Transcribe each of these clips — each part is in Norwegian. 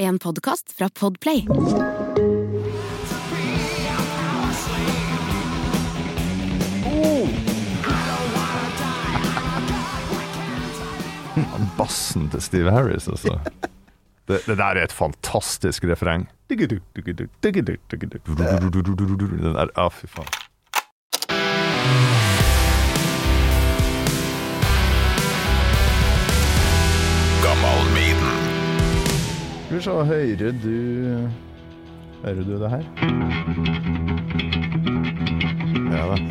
En podkast fra Podplay. Bassen til Steve Harris, altså. Det, det der er et fantastisk refreng. Den der, ah, fy faen. Skal så hører du Hører du det her? Ja da.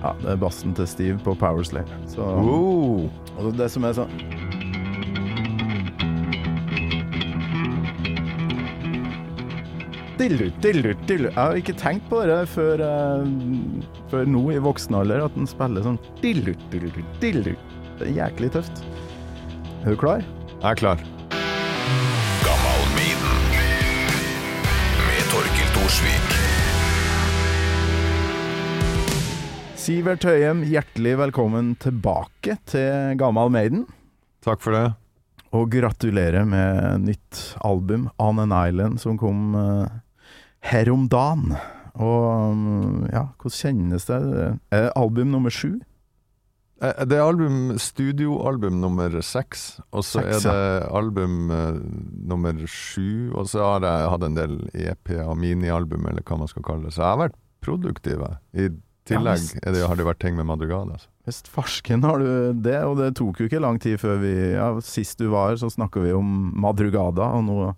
Ja, det er bassen til Steve på Powerslay. Så, og det som er sånn Dillu, dillu, dillu. Jeg har ikke tenkt på det før, uh, før nå i voksen alder, at den spiller sånn dillu, dillu, dillu. Er jæklig tøft. Er du klar? Jeg er klar. Sivert Høyem, hjertelig velkommen tilbake til Gammal Maiden. Takk for det. Og gratulerer med nytt album, On an Island, som kom uh, her om dagen. Og mm, ja, hvordan kjennes det? Er det album nummer sju? Eh, Det er album, studioalbum nummer seks, og så er det album uh, nummer sju, og så har jeg hatt en del EP-er, minialbum, eller hva man skal kalle det. Så jeg har vært produktiv. I tillegg ja, det, har det vært ting med Madrigal. Altså. Visst farsken har du det, og det tok jo ikke lang tid før vi ja, Sist du var så snakka vi om Madrugada, og nå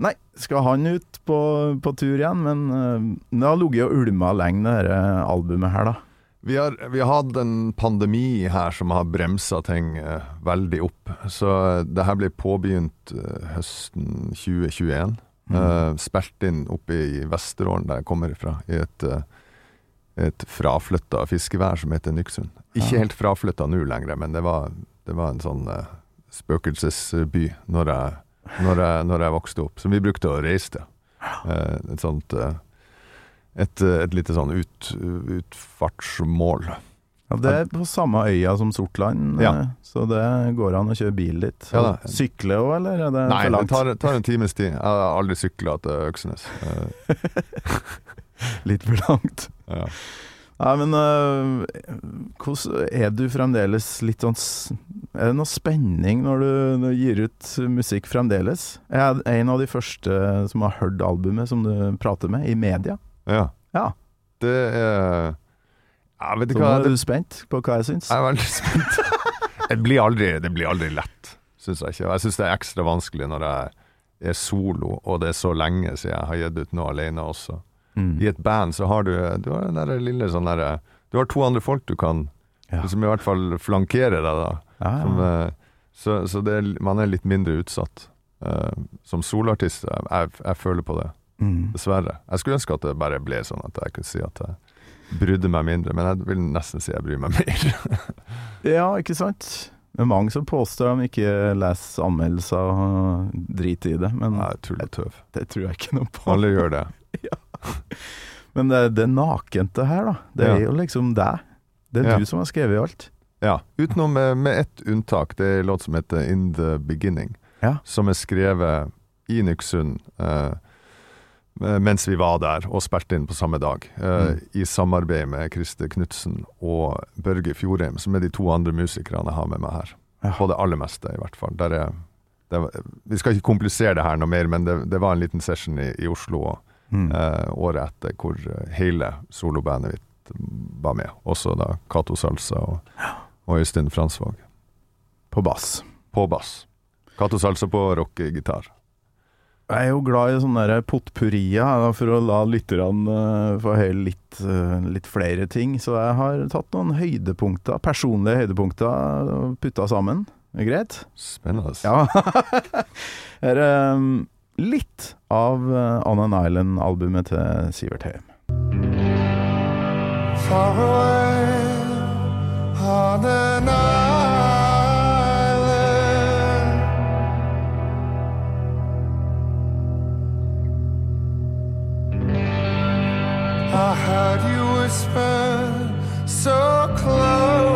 Nei, skal han ut på, på tur igjen? Men uh, det har ligget og ulma lenge, det eh, albumet her, da. Vi har, vi har hatt en pandemi her som har bremsa ting eh, veldig opp. Så eh, det her ble påbegynt eh, høsten 2021. Uh, spilt inn oppe i Vesterålen, der jeg kommer ifra, i et, eh, et fraflytta fiskevær som heter Nyksund. Ikke Ja. helt fraflytta nå lenger, men det var, det var en sånn eh, spøkelsesby når jeg, når, jeg, når jeg vokste opp, som vi brukte å reise til. Eh, et sånt eh, et, et lite sånn ut, utfartsmål. Ja, Det er på samme øya som Sortland, Ja. eh, så det går an å kjøre bil dit. Ja. Sykle òg, eller er det Nei, for det tar, tar en times tid. Jeg har aldri sykla til Øksnes. Litt for langt. ja. Nei, men øh, er du fremdeles litt sånn Er det noe spenning når du, når du gir ut musikk fremdeles? Jeg er en av de første som har hørt albumet som du prater med, i media. Ja. Ja. Det er vet Så ikke nå er du spent på hva jeg syns? Jeg er veldig spent. det, blir aldri, det blir aldri lett, syns jeg ikke. Jeg syns det er ekstra vanskelig når jeg er solo, og det er så lenge siden jeg har gitt ut noe alene også. Mm. I et band så har du, du har den der lille sånn derre Du har to andre folk du kan Ja. Som i hvert fall flankerer deg, da. Ja, ja. Som, så så det er, man er litt mindre utsatt. Uh, som soloartist, jeg, jeg, jeg føler på det. Mm. Dessverre. Jeg skulle ønske at det bare ble sånn at jeg kunne si at jeg brydde meg mindre, men jeg vil nesten si jeg bryr meg mer. ja, ikke sant? Det er mange som påstår de ikke leser anmeldelser og driter i det, men er tull og tøv. det tror jeg ikke noe på. Alle gjør det. Men det, det nakente her, da. Det Ja. er jo liksom deg. Det er Ja. du som har skrevet alt. Ja. Utenom med, med ett unntak. Det er en låt som heter In The Beginning. Ja. Som er skrevet i Nyksund eh, mens vi var der og spilte inn på samme dag. Eh, Mm. I samarbeid med Christer Knutsen og Børge Fjordheim, som er de to andre musikerne jeg har med meg her. Ja. På det aller meste, i hvert fall. Der er, det vi skal ikke komplisere det her noe mer, men det, det var en liten session i, i Oslo Mm. eh, året etter hvor eh, hele solobandet mitt var med. Også da Cato Salsa og, og Øystein Fransvåg På bass. på bass. Cato Salsa på rockegitar. Jeg er jo glad i sånne der potpurrier, for å la lytterne eh, få høre litt, eh, litt flere ting. Så jeg har tatt noen høydepunkter, personlige høydepunkter, og putta sammen. Er det greit? Spennende. Ja. Her er um, litt av On an Island-albumet til Sivert Høyem. far away heard you whisper so close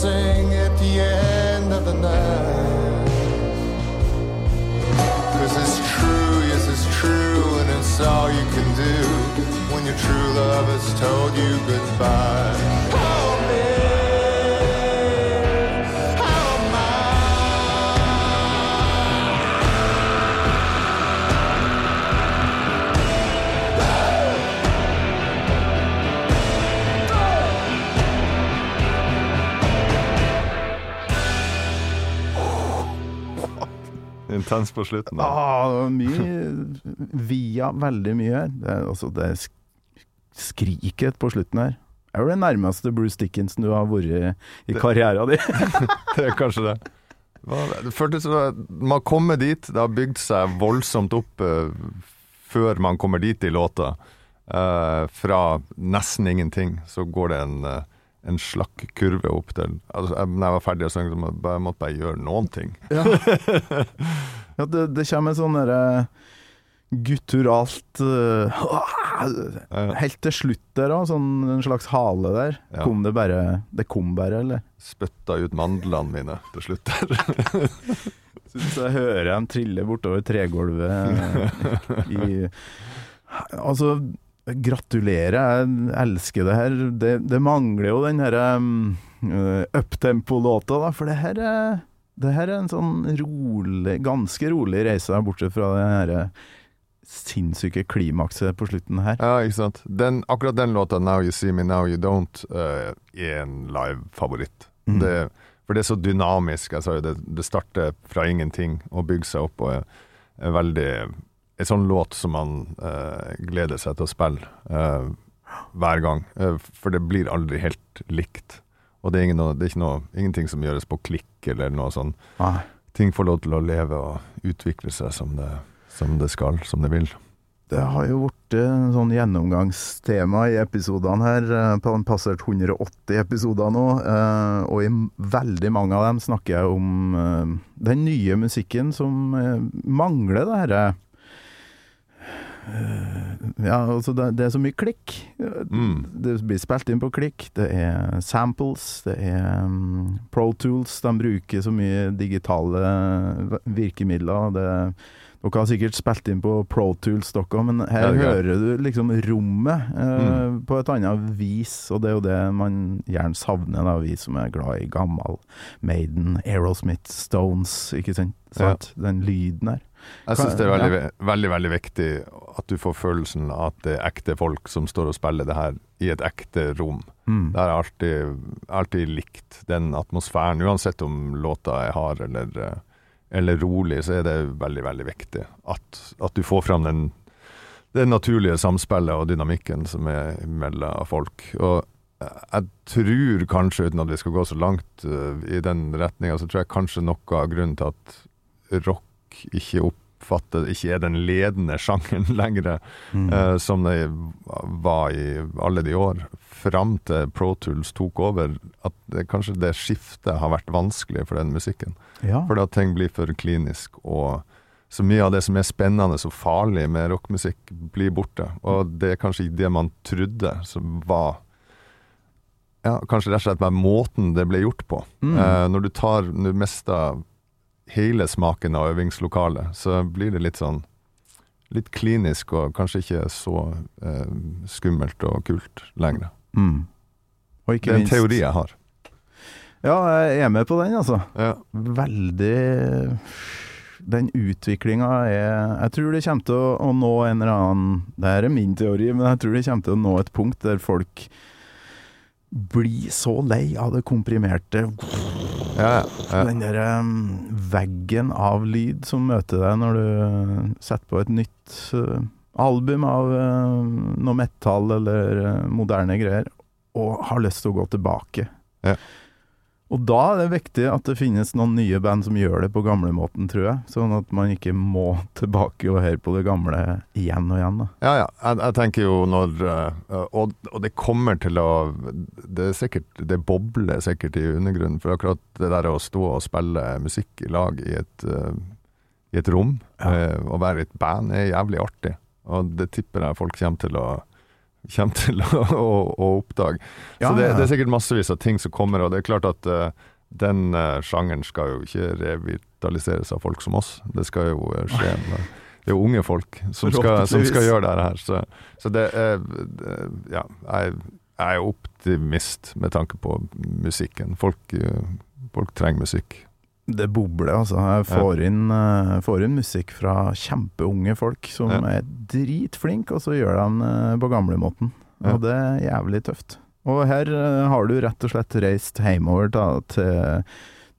sing at the end of the night. Cause it's true, yes, it's true, and it's all you can do when your true love has told you goodbye. Intens på slutten. Ja, Ah, mye via veldig mye her. Det, er- altså, det skriket på slutten her. Det er det nærmeste Bruce Dickinson du har vært i karrieren din. Det er kanskje det. Det føltes som at man kommer dit, det har bygd seg voldsomt opp uh, før man kommer dit i låta. Uh, fra nesten ingenting, så går det en, eh, en slakk kurve opp til altså, jeg, Når jeg var ferdig så må- jeg måtte bare gjøre noen ting. Ja, det, det kommer en sånn derre gutturalt uh, Helt til slutt der òg, sånn en slags hale der. Ja. Kom det bare Det kom bare, eller? Spytta ut mandlene mine til slutt der. Så jeg hører dem trille bortover tregulvet eh, i Altså, gratulerer, jeg elsker det her. Det, det mangler jo den herre um, uptempo-låta, da, for det her er det her er en sånn rolig, ganske rolig reise, bortsett fra det her sinnssyke klimakset på slutten her. Ja, ikke sant. Den, akkurat den låta, 'Now You See Me, Now You Don't', uh, er en live-favoritt. Mm. Det- For det er så dynamisk. Altså, det, det starter fra ingenting og bygger seg opp og er, er veldig En sånn låt som man uh, gleder seg til å spille uh, hver gang. Uh, for det blir aldri helt likt. Og det er, ingen, det er ikke noe, ingenting som gjøres på klikk eller noe sånn. Nei. Ting får lov til å leve og utvikle seg som det, som det skal, som det vil. Det har jo blitt en sånn gjennomgangstema i episodene her. Det På den passert 180 episoder nå, og i veldig mange av dem snakker jeg om den nye musikken som mangler det herre Ja, altså det, det er så mye klikk. Mm. Det blir spilt inn på klikk. Det er samples, det er um, Pro Tools. De bruker så mye digitale virkemidler. Det, dere har sikkert spilt inn på Pro Tools, dere, men her Ja, er hører du liksom rommet eh, Mm. på et annet vis, og det er jo det man gjerne savner, da, vi som er glad i gammel Maiden, Aerosmith, Stones, ikke sant? Ja. Den lyden her. Jeg syns det er veldig, Ja. veldig veldig viktig at du får følelsen av at det er ekte folk som står og spiller det her i et ekte rom. Mm. Det har jeg alltid, alltid likt, den atmosfæren. Uansett om låta er hard eller, eh, eller rolig, så er det veldig, veldig viktig at, at du får fram den, det naturlige samspillet og dynamikken som er mellom folk. Og jeg tror kanskje, uten at vi skal gå så langt eh, i den retninga, så tror jeg kanskje noe av grunnen til at rock ikke oppfatter ikke er den ledende sjangeren lenger, Mm. eh, som det var i alle de år, fram til Pro Tools tok over, at det, kanskje det skiftet har vært vanskelig for den musikken. ja. Fordi at ting blir for klinisk, og så mye av det som er spennende og farlig med rockmusikk, blir borte. Og det er kanskje ikke det man trodde som var ja, kanskje rett og slett bare måten det ble gjort på. Mm. Eh, når du tar du mister hele smaken av øvingslokalet, så blir det litt sånn Litt klinisk og kanskje ikke så eh, skummelt og kult lenger. Mm. Og Det er en teori jeg har. Ja, jeg er med på den, altså. Ja. Veldig Den utviklinga er Jeg tror det kommer til å nå en eller annen Det her er min teori, men jeg tror det kommer til å nå et punkt der folk blir så lei av det komprimerte Ja, ja. Den der um, veggen av lyd som møter deg når du setter på et nytt uh, album av uh, noe metall eller uh, moderne greier, og har lyst til å gå tilbake. Ja. Og da er det viktig at det finnes noen nye band som gjør det på gamlemåten, tror jeg. Sånn at man ikke må tilbake og høre på det gamle igjen og igjen. Da. Ja, ja. Jeg, jeg tenker jo når eh, og, og det kommer til å Det er sikkert Det bobler sikkert i undergrunnen. For akkurat det der å stå og spille musikk i lag i et, eh, i et rom, Ja. eh, og være i et band, er jævlig artig. Og det tipper jeg folk kommer til å Kommer til å, å, å oppdage. Så det, ja. det er sikkert massevis av ting som kommer, og det er klart at uh, den uh, sjangeren skal jo ikke revitaliseres av folk som oss. Det skal jo uh, skje med Det er jo unge folk som skal, som skal gjøre det her. Så, så det er Ja, jeg, jeg er optimist med tanke på musikken. Folk, folk trenger musikk. Det bobler, altså. Jeg får, inn, uh, får inn musikk fra kjempeunge folk som Ja. er dritflinke, og så gjør de det på gamlemåten. Ja. Og det er jævlig tøft. Og her eh, har du rett og slett reist hjemover da, til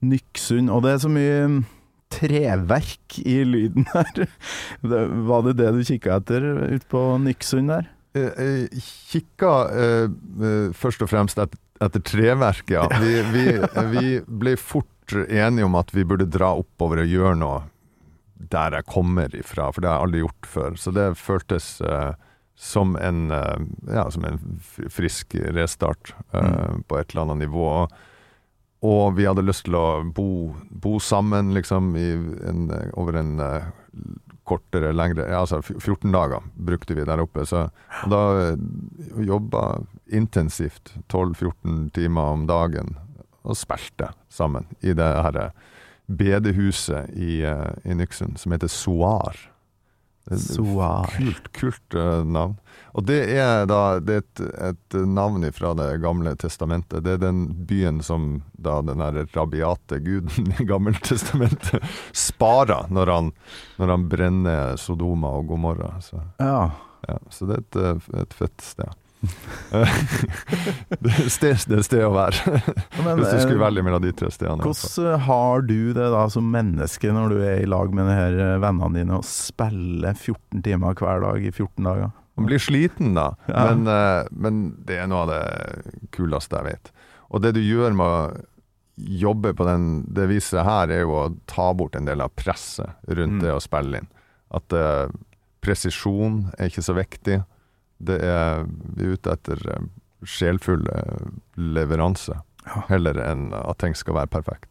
Nyksund, og det er så mye mm, treverk i lyden her. Det, var det det du kikka etter ute på Nyksund der? Jeg, kikka eh, eh, først og fremst etter, etter treverk, ja. Vi, vi, vi ble fort enige om at vi burde dra oppover og gjøre noe der jeg kommer ifra, for det har jeg aldri gjort før. Så det føltes uh, som en, uh, ja, som en frisk restart eh, på et eller annet nivå. Og, vi hadde lyst til å bo, bo sammen, liksom, i en, over en kortere, lengre ja, Altså 14 dager brukte vi der oppe. Så da jobba intensivt 12-14 timer om dagen og spilte sammen i det her eh, bedehuset i, eh, i Nyksund som heter Soar. Soar. Kult, kult eh, navn. Og det er da det er et, et navn fra Det gamle testamentet. Det er den byen som da den her rabiate guden i Gammeltestamentet sparer når han, når han brenner Sodoma og Gomorra. Så, Ja. ja, så det er et, et fett sted. Det, sted, er sted å være, Men, hvis du skulle eh, velge mellom de tre stedene. Hvordan har du det da som menneske når du er i lag med de her eh, vennene dine og spiller 14 timer hver dag i 14 dager? Man blir sliten da, Ja. men, eh, men det er noe av det kuleste jeg vet. Og det du gjør med å jobbe på den, det viset her, er jo å ta bort en del av presset rundt Mm. det å spille inn. At uh, presisjon er ikke så viktig. Det er, vi er ute etter sjelfulle sjelfull eh, leveranse, Ja. heller enn at ting skal være perfekt.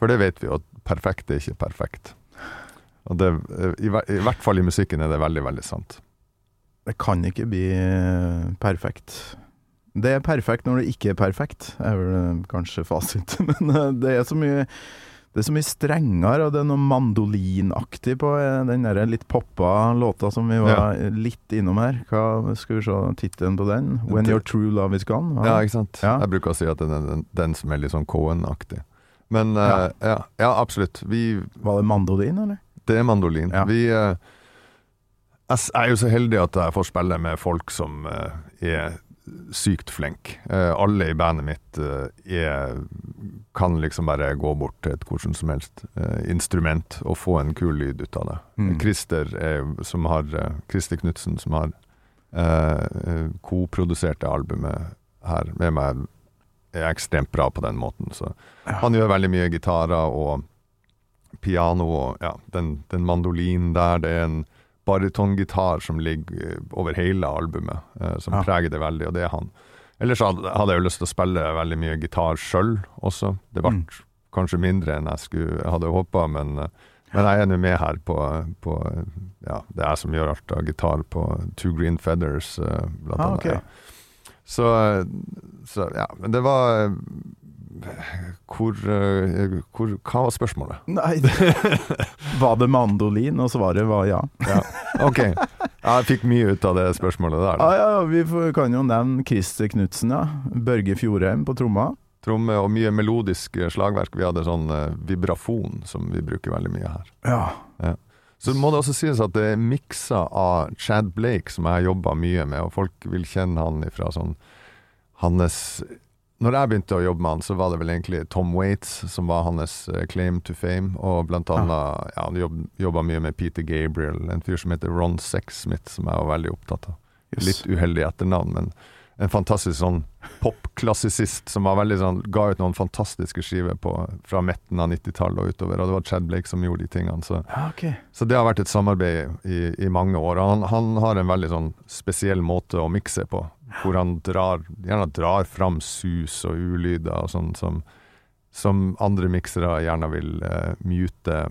For det vet vi jo, at perfekt er ikke perfekt. Og det, eh, i, I hvert fall i musikken er det veldig, veldig sant. Det kan ikke bli eh, perfekt. Det er perfekt når det ikke er perfekt, er vel eh, kanskje fasit. Men eh, det er så mye det er så mye strengere, og det er noe mandolinaktig på eh, den der litt poppa låta som vi var litt innom her. Hva Skal vi se tittelen på den? 'When Your True Love Is Gone'? Ja, ja ikke sant? Ja. Jeg bruker å si at er den, den som er litt sånn Cohen-aktig. Men Ja. eh, ja. ja, absolutt. Vi, Var det mandolin, eller? det er mandolin. Ja. Vi uh, Jeg er jo så heldig at jeg får spille med folk som uh, er sykt flink. Eh, alle i bandet mitt eh, er, kan liksom bare gå bort til et hvordan som helst eh, instrument og få en kul lyd ut av det. Mm. Christer, er, som har, Christer Knutsen, som har eh, koprodusert det albumet her med meg, er ekstremt bra på den måten. Så han gjør veldig mye gitarer og piano og ja, den, den mandolinen der. Det er en barytongitar som ligger eh, over hele albumet, eh, som Ja. preger det veldig, og det er han. Ellers hadde, jeg jo lyst til å spille veldig mye gitar sjøl også. Det ble Mm. kanskje mindre enn jeg skulle, hadde håpa, men, eh, men jeg er nå med her på, på Ja, det er jeg som gjør alt av gitar på Two Green Feathers, blant Ah, annet. Okay. Ja. Så, så ja, men det var hvor, eh, hvor Hva var spørsmålet? Nei, var det mandolin? Og svaret var ja. Ja. Ok. Jeg fikk mye ut av det spørsmålet der. Ja, ja, vi kan jo nevne Christer Knutsen, ja. Børge Fjordheim på tromma. Tromme og mye melodisk slagverk. Vi hadde sånn eh, vibrafon som vi bruker veldig mye her. Ja. Så må det også sies at det er miksa av Chad Blake, som jeg har jobba mye med, og folk vil kjenne han ifra sånn hans Når jeg begynte å jobbe med han, så var det vel egentlig Tom Waits som var hans eh, claim to fame, og blant annet ja, han jobb, jobba mye med Peter Gabriel, en fyr som heter Ron Sexsmith, som jeg var veldig opptatt av. Litt uheldig etternavn, men en fantastisk sånn popklassisist som sånn, ga ut noen fantastiske skiver på, fra midten av 90-tallet og utover, og det var Chad Blake som gjorde de tingene. Så, ja, okay. så det har vært et samarbeid i, i mange år. Han, han har en veldig sånn spesiell måte å mikse på, hvor han drar, gjerne drar fram sus og ulyder og sånn som, som andre miksere gjerne vil uh, mute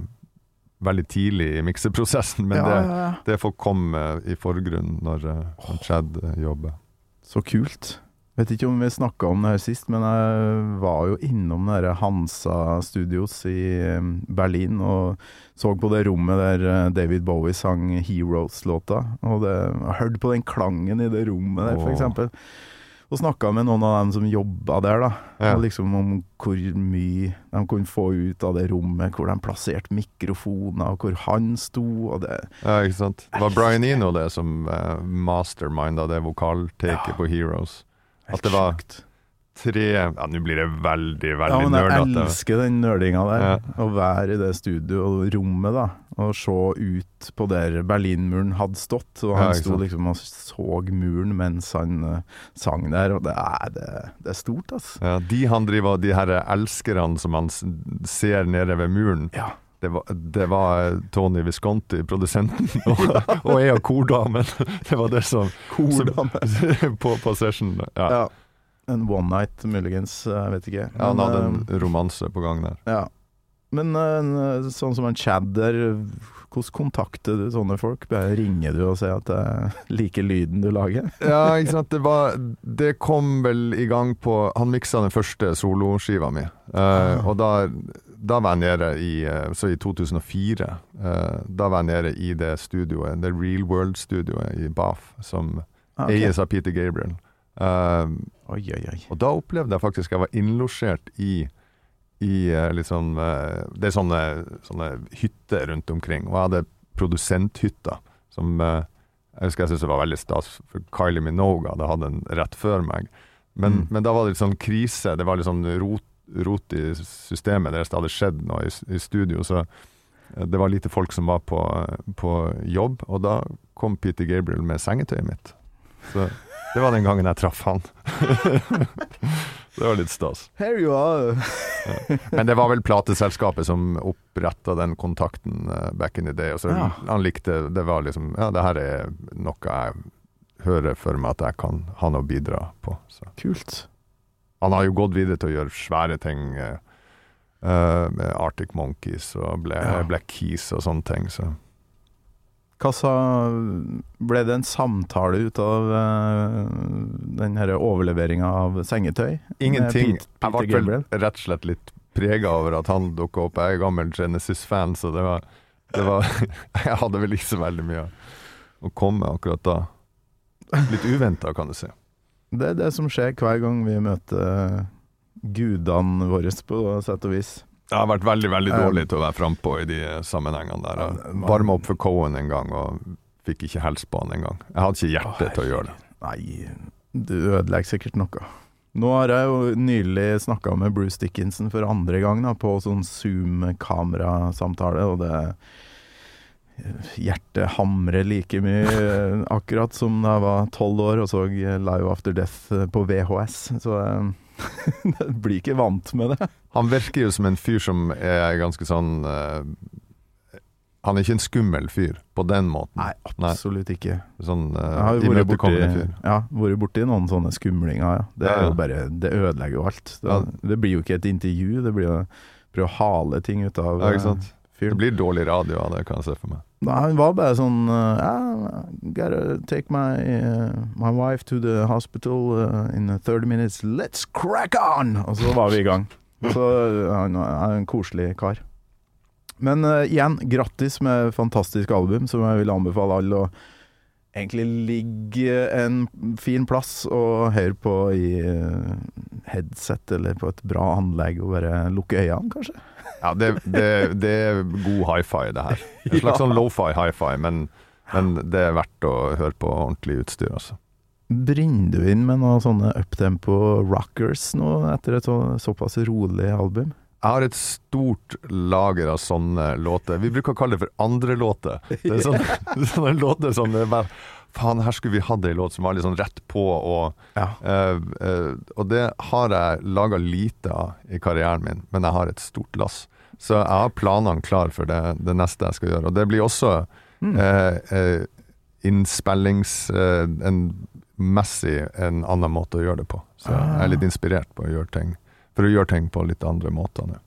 veldig tidlig i mikseprosessen, men ja, det, ja, det får komme i forgrunnen når, uh, Chad eh, jobber. Så kult. Vet ikke om vi snakka om det her sist, men jeg var jo innom det Hansa Studios i eh, Berlin og så på det rommet der eh, David Bowie sang 'Heroes'-låta. Og det, hørte på den klangen i det rommet der, eksempel. Og snakka med noen av dem som jobba der, da. Ja. Liksom om hvor mye de kunne få ut av det rommet, hvor de plasserte mikrofoner, og hvor han sto, og det Ja, ikke sant. Det var Brian Eno det som uh, masterminda det vokaltaket Ja. på Heroes. At det var. Tre Ja, nå blir det veldig, veldig Ja, men jeg elsker den nerdinga der. Ja. Å være i det studio-rommet da. Og se ut på der Berlinmuren hadde stått. Og han ja, sto liksom og så muren mens han uh, sang der. Og det er, det, det er stort, altså. Ja, de han driver De her elskerne som han ser nede ved muren, Ja. det var, det var eh, Tony Visconti, produsenten, og, og jeg og kordamen. Det var det som, som på, på session. Ja. Ja. En one night, muligens. Jeg vet ikke. Ja, han hadde eh, en romanse på gang der. Ja. Men eh, sånn som en chadder, hvordan kontakter du sånne folk? Bare ringer du og sier at jeg liker lyden du lager? Ja, ikke sant. Det, var, det kom vel i gang på Han miksa den første soloskiva mi. Uh, og da, da var jeg nede i eh, Så i 2004. eh, da var jeg nede i det studioet, det Real World-studioet i Bath, som Ah, ok. eies av Peter Gabriel. Oi, oi, oi. og da opplevde jeg faktisk Jeg var innlosjert i i eh, Det er sånne, sånne hytter rundt omkring. Og jeg hadde produsenthytta som eh, Jeg husker jeg syntes det var veldig stas, for Kylie Minogue hadde hatt den rett før meg. Men, Mm. men da var det litt sånn krise. Det var litt sånn rot, rot i systemet deres. Det hadde skjedd noe i, i studio. Så det var lite folk som var på, på jobb. Og da kom Peter Gabriel med sengetøyet mitt. Så det var den gangen jeg traff han. det var litt stas. Here you are. Men det var vel plateselskapet som oppretta den kontakten eh, back in the day. Og så Ja. han likte Det var liksom Ja, det her er noe jeg hører for meg at jeg kan ha noe å bidra på. Så. Kult. Han har jo gått videre til å gjøre svære ting eh, eh, med Arctic Monkeys og Black, Ja. Black Keys og sånne ting. Så. Hva Ble det en samtale ut av uh, den overleveringa av sengetøy? Ingenting. Med Peter Jeg ble vel rett og slett litt prega over at han dukka opp. Jeg er gammel Genesis-fan, så det var, det var Jeg hadde vel ikke så veldig mye å komme med akkurat da. Litt uventa, kan du si. Det er det som skjer hver gang vi møter gudene våre, på sett og vis. Jeg har vært veldig veldig Um, dårlig til å være frampå i de sammenhengene der. Ja, Jeg varma opp for Cohen en gang, og fikk ikke helst på han en gang. Jeg hadde ikke hjerte til å gjøre det. Nei, du ødelegger sikkert noe. Nå har jeg jo nylig snakka med Bruce Dickinson for andre gang da, på sånn Zoom-kamerasamtale, og det Hjertet hamrer like mye eh, akkurat som da jeg var tolv år og så Live After Death eh, på VHS. Så det blir ikke vant med det. Han virker jo som en fyr som er ganske sånn uh, Han er ikke en skummel fyr på den måten. Nei, absolutt ikke. Sånn uh, imøtekommende fyr. ja, vært borti noen sånne skumlinger, ja. Det Ja, ja. bare Det ødelegger jo alt. Det, det blir jo ikke et intervju, det blir jo prøve å hale ting ut av Ja, ikke sant? eh, fyren. Det blir dårlig radio av det, kan jeg se for meg. Nei, han var bare sånn yeah, Gotta take my, uh, my wife to the hospital uh, in 30 minutes. Let's crack on! Og så var vi i gang. Så han er en koselig kar. Men uh, igjen, grattis med fantastisk album, som jeg vil anbefale alle å egentlig ligge en fin plass og høre på i uh, headset eller på et bra anlegg og bare lukke øynene, kanskje. Ja, det, det, det er god hi-fi, det her. En slags Ja. sånn lofi hi-fi, men, men det er verdt å høre på ordentlig utstyr, altså. Brenner du inn med noen sånne uptempo rockers nå, etter et så, såpass rolig album? Jeg har et stort lager av sånne låter. Vi bruker å kalle det for andre låter. Det er sånne, sånne låter som det er bare Faen, her skulle vi hatt ei låt som var litt sånn rett på, og, Ja. uh, uh, og det har jeg laga lite av i karrieren min, men jeg har et stort lass. Så jeg har planene klar for det, det neste jeg skal gjøre. Og det blir også eh, uh, innspillings... En messig en annen måte å gjøre det på. Så jeg er litt inspirert på å gjøre ting for å gjøre ting på litt andre måter nå.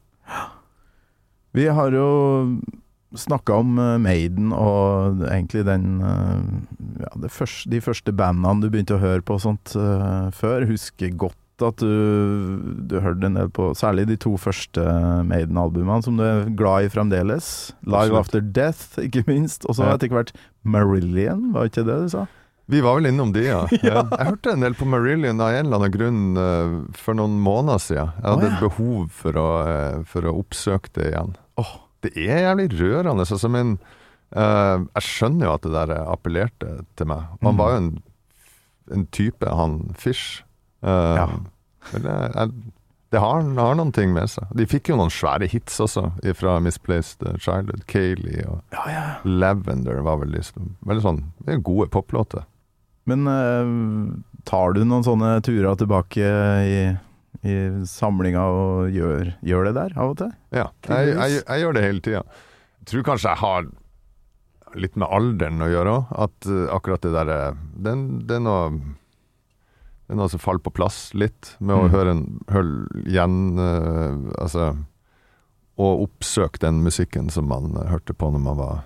Vi har jo snakka om eh, Maiden og egentlig den eh, ja, det første, De første bandene du begynte å høre på og sånt eh, før. Husker godt at du, du hørte en del på Særlig de to første Maiden-albumene, som du er glad i fremdeles. Live Absolutt. After Death, ikke minst. Og så etter hvert Marillion, var ikke det du sa? Vi var vel innom de, ja. Jeg, jeg hørte en del på Marillion av en eller annen grunn eh, for noen måneder siden. Jeg hadde oh, ja. et behov for å, eh, for å oppsøke det igjen. Åh. Det er jævlig rørende. Altså, min, uh, jeg skjønner jo at det der appellerte til meg. Han Mm. var jo en, en type, han Fish. Uh, Ja. Det, jeg, det har, har noen ting med seg. De fikk jo noen svære hits også, fra Misplaced Childhood. Kayleigh og Ja, ja. Lavender var vel liksom Veldig sånn Det gode poplåter. Men eh, tar du noen sånne turer tilbake i, i samlinga og gjør, gjør det der av og til? Ja, jeg, jeg, jeg gjør det hele tida. Tror kanskje jeg har litt med alderen å gjøre òg. At eh, akkurat det der eh, noe Det er noe som faller på plass litt, med å Mm. høre, en, høre igjen uh, Altså Og oppsøke den musikken som man hørte på når man var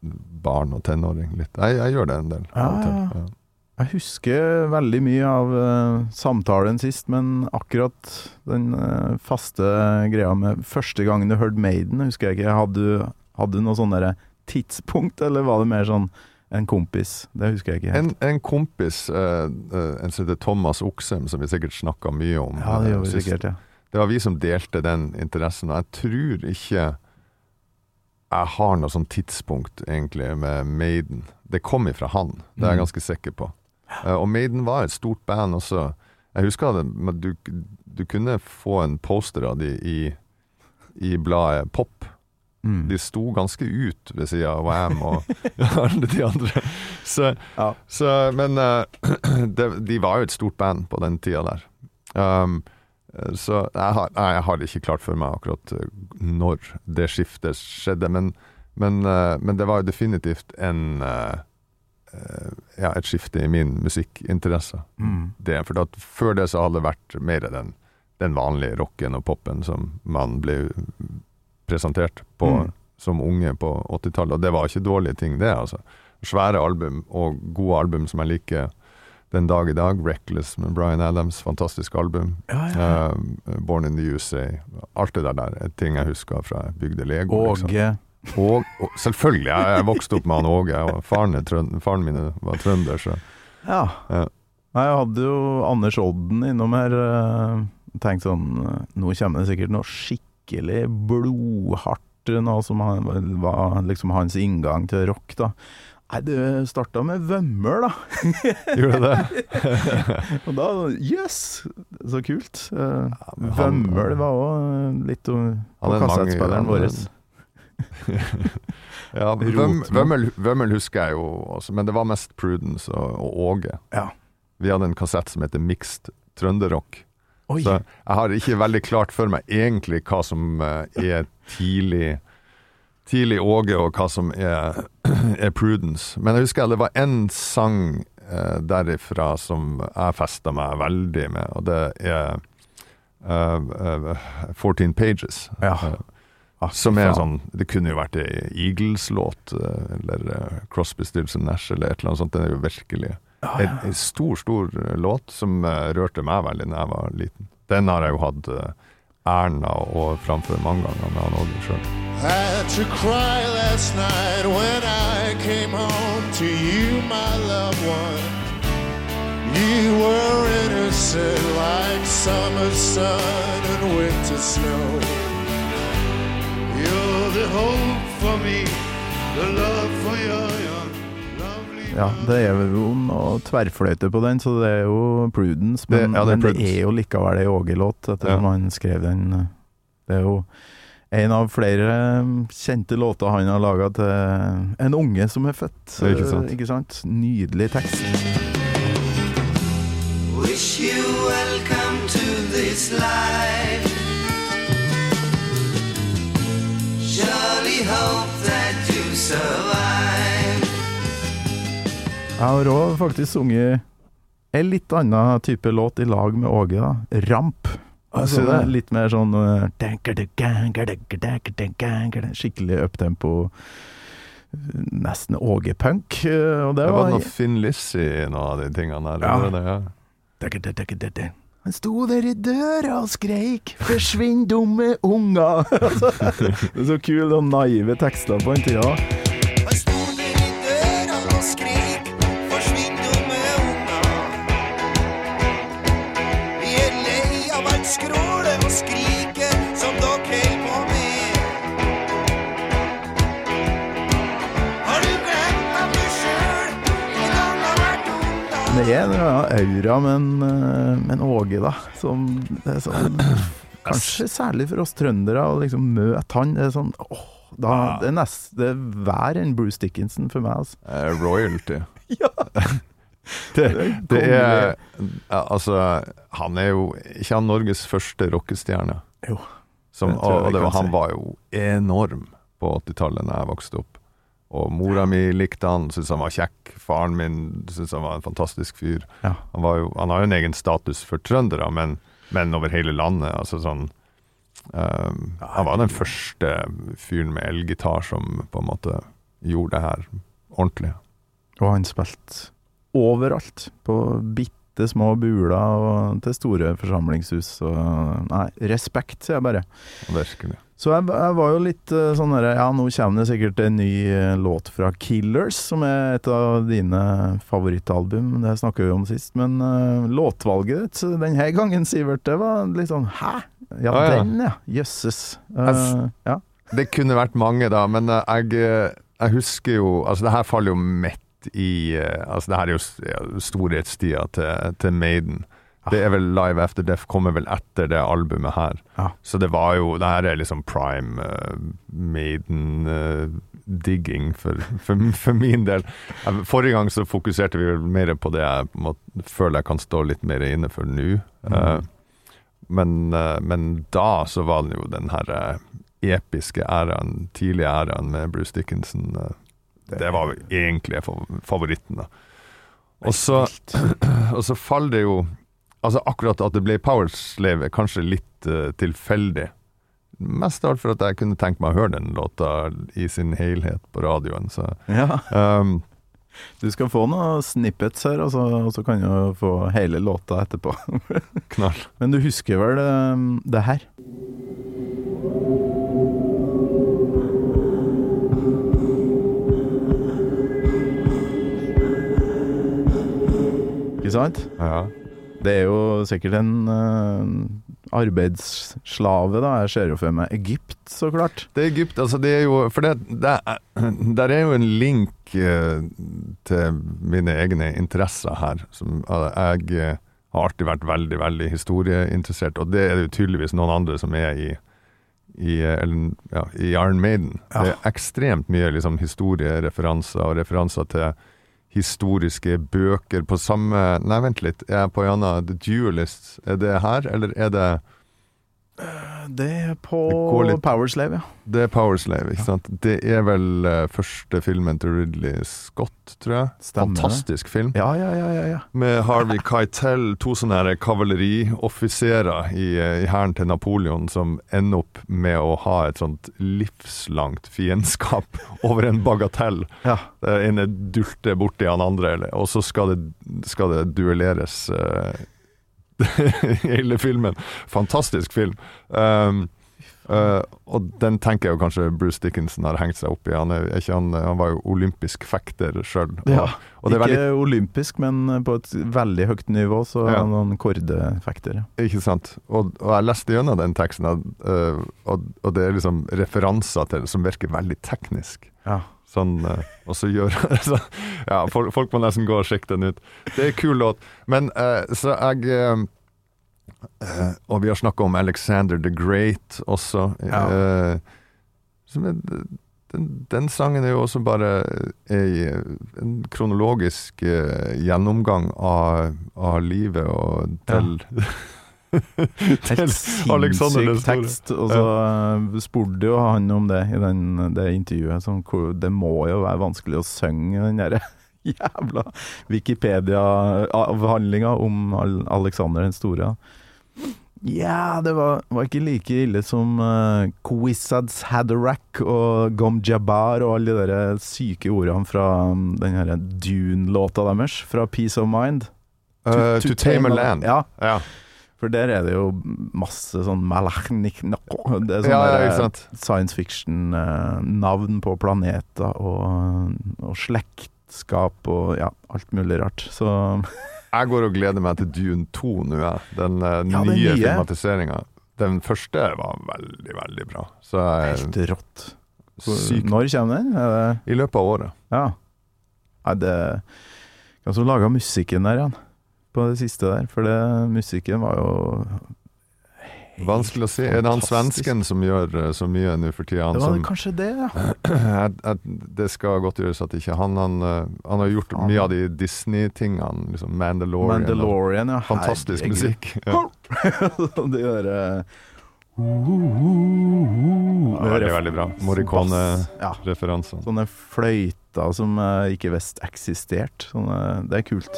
barn og tenåring. Litt. Jeg, jeg gjør det en del. og til, Ja, ja. Jeg husker veldig mye av uh, samtalen sist, men akkurat den uh, faste greia med første gangen du hørte Maiden, husker jeg ikke. Hadde du, hadde du noe sånn derre tidspunkt, eller var det mer sånn en kompis? Det husker jeg ikke helt. En, en kompis, uh, en som heter Thomas Oksem, som vi sikkert snakka mye om ja, det gjør vi sikkert, ja. Det var vi som delte den interessen, og jeg tror ikke jeg har noe sånn tidspunkt egentlig med Maiden. Det kom ifra han, det er jeg Mm. ganske sikker på. Uh, og Maiden var et stort band også. Jeg husker det, men du, du kunne få en poster av de i, i bladet Pop. Mm. De sto ganske ut ved siden av Wam og alle de andre. Så, Ja. så, men uh, de, de var jo et stort band på den tida der. Um, så jeg har, jeg har ikke klart for meg akkurat eh, når det skiftet skjedde, men, men, eh, men det var jo definitivt en eh, eh, ja, et skifte i min musikkinteresse. Mm. Det, for at før det så hadde det vært mer den, den vanlige rocken og popen som man ble presentert på Mm. som unge på 80-tallet, og det var ikke dårlige ting, det. altså. Svære album, og gode album som jeg liker den dag i dag. 'Reckless' med Bryan Adams, fantastisk album. Ja, ja. Uh, 'Born in the USA'. Alt det der, der er ting jeg husker fra jeg bygde Lego. liksom. Og, og selvfølgelig, jeg, jeg vokste opp med han Åge. og Faren, er trøn- faren min var trønder, så Ja. Ja. Nei, jeg hadde jo Anders Odden innom her. eh, Tenkt sånn eh, Nå kommer det sikkert noe skikkelig blodhardt, noe som han, var liksom hans inngang til rock, da. Nei, det starta med Vømmøl, da. gjorde det. Og da Jøss! Så kult. Uh, men han- Vømmøl var òg litt om- på er kassettspilleren vår. Ja, vømmel, Vømmøl husker jeg jo også, men det var mest Prudence og, og Åge. Ja. Vi hadde en kassett som heter Mixed Trønderrock. Oi! Så jeg har ikke veldig klart for meg egentlig hva som eh, er tidlig Tidlig Åge, og hva som er, er Prudence. Men jeg husker det var en sang eh, derifra som jeg festa meg veldig med, og det er uh, uh, 14 Pages. Ja. Eh, Ah, Som er sånn Det kunne jo vært ei Eagles-låt, eh, eller eh, Crosby, Stills Nash, eller et eller annet sånt. Den er jo virkelig Ah, en, en stor, stor låt som rørte meg veldig da jeg var liten. Den har jeg jo hatt av framføre mange ganger med han sjøl. Had to cry last night when I came home to you, my loved one. You were innocent like summer sun and winter snow. You're the hope for me, the love for your young, Ja, det er jo noe tverrfløyte på den, så det er jo Prudence. Men Det- ja, det er men det er jo likevel ei Åge-låt, ettersom Ja. han skrev den. Det er jo en av flere kjente låter han har laga til en unge som er født. Er ikke sant. eh, Ikke sant? Nydelig tekst. Wish you welcome to this life. Surely hope that you survive. Jeg har òg faktisk sunget en litt annen type låt i lag med Åge, da. Ramp. Altså, det er litt mer sånn eh, Skikkelig uptempo. Nesten Åge-punk. eh, Og det Det var noe Finn Liss i noen av de tingene der. Ja. Han sto der i døra og skreik 'forsvinn, dumme unger'. Det er så kule og naive tekster på den tida. Er en aura med en, eh, med en Åge, da. Som det er sånn Kanskje særlig for oss trøndere å liksom møte han. Det er sånn åh, da, Det er neste er vær enn Bruce Dickinson for meg, altså. Eh, royalty. Ja. det, det er Altså, han er jo ikke han Norges første rockestjerne? Jo, Som, det og, og det var, han var jo enorm på 80-tallet da jeg vokste opp. Og mora mi likte han, syntes han var kjekk. Faren min syntes han var en fantastisk fyr. Ja. Han, var jo, han har jo en egen status for trøndere, men, men over hele landet. Altså sånn um, Han var den første fyren med elgitar som på en måte gjorde det her ordentlig. Og han spilte overalt. På bitte små buler og til store forsamlingshus. Og, nei, respekt, sier jeg bare. Virkelig. Så jeg, jeg var jo litt eh, sånn derre Ja, nå kommer det sikkert en ny eh, låt fra Killers, som er et av dine favorittalbum. Det snakka vi om sist. Men uh, låtvalget ditt denne gangen, Sivert, det var litt sånn Hæ? Ja, Ah, ja. den, ja. Jøsses. Uh, ja. Det kunne vært mange, da, men jeg, jeg husker jo Altså, det her faller jo midt i Altså, det her er jo storhetstida til, til Maiden. Det er vel Live After Death kommer vel etter det albumet her. Ja. Så det var jo Det her er liksom prime uh, Maiden-digging for, for, for min del. Forrige gang så fokuserte vi mer på det jeg på måte føler jeg kan stå litt mer inne for nå. Eh, men, eh, men da så var det jo den her eh, episke æraen, tidlige æraen med Bruce Dickinson. det, det var egentlig favoritten, da. Og så, og så faller det jo Altså akkurat at det ble Powerslave er kanskje litt uh, tilfeldig. Mest av alt for at jeg kunne tenkt meg å høre den låta i sin helhet på radioen. Så ja. um, Du skal få noen snippets her, og så, og så kan du få hele låta etterpå. knall. Men du husker vel eh, det her? Ikke sant? Ja. Det er jo sikkert en uh, arbeidsslave, da. Jeg ser jo for meg Egypt, så klart. Det er Egypt, altså det er jo For det, det er, der er jo en link uh, til mine egne interesser her. Som, uh, jeg har alltid vært veldig, veldig historieinteressert, og det er det jo tydeligvis noen andre som er i i, eller, ja, i Iron Maiden. Ja. Det er ekstremt mye liksom, historiereferanser og referanser til historiske bøker på samme Nei, vent litt. Er jeg på Jana The Duelist. Er det her, eller er det Det er på Det går litt- Powerslave, ja. Det er Powerslave, ikke sant? Det er vel uh, første filmen til Ridley Scott, tror jeg. Stemmer. Fantastisk film. Ja, ja, ja, ja, ja. Med Harvey Keitel, to sånne kavalerioffiserer i, eh, i hæren til Napoleon som ender opp med å ha et sånt livslangt fiendskap over en bagatell. ja. Det ene dulter borti han andre, eller- og så skal det, skal det duelleres Uh, hele filmen. Fantastisk film. Um, eh, og den tenker jeg jo kanskje Bruce Dickinson har hengt seg opp i. Han, er, ikke han, han var jo olympisk fekter sjøl. Ja. Det Ikke veldig olympisk, men på et veldig høyt nivå, så Ja. han noen kordefekter. ja. Ikke sant. Og, og jeg leste gjennom den teksten, øh, og, og det er liksom referanser til som virker veldig teknisk. Ja. Sånn, uh, og så gjør så, Ja, folk, folk må nesten gå og sjekke den ut. Det er en kul låt. Men så jeg øh, Og vi har snakka om Alexander the Great også. Ja. Uh, som den, den sangen er jo også bare ei, en kronologisk uh, gjennomgang av, av livet og til Helt Alexander sinnssyk tekst. Og så eh, spurte jo han om det i den, det intervjuet. Som, det må jo være vanskelig å synge den derre jævla Wikipedia-avhandlinga om Alexander den store. Ja, det var, var ikke like ille som uh, Kwisatz Haderach og Gom Jabbar og alle de der syke ordene fra um, den her Dune-låta deres, fra Peace of Mind. Uh, to, Tame a Land. Ja, Ja, for der er det jo masse sånn malachnik Det er ja, sånn ja sant. science fiction-navn på planeter og, og slektskap og ja, alt mulig rart. Så Jeg går og gleder meg til Dune 2 nå, jeg. Den uh, Ja, den nye nye. filmatiseringa. Den første var veldig, veldig bra. Så jeg helt rått. Sykt Når kommer den? Er det, I løpet av året. ja. Nei, det Hvem som laga musikken der igjen? På det siste der. For det, musikken var jo Vanskelig å si. Er det han svensken som gjør uh, så mye nå for tida? Han Det var som, kanskje det, ja. det skal godt gjøres at ikke han Han, uh, han har gjort mye av de Disney-tingene. Liksom Mandalorian. Mandalorian, ja. Fantastisk Herregud. musikk. Ja. det gjør eh, Ja, veldig, veldig bra. bass. Morricone-referansene. Ja, sånne fløyter som ikke visst eksisterte. Det er kult.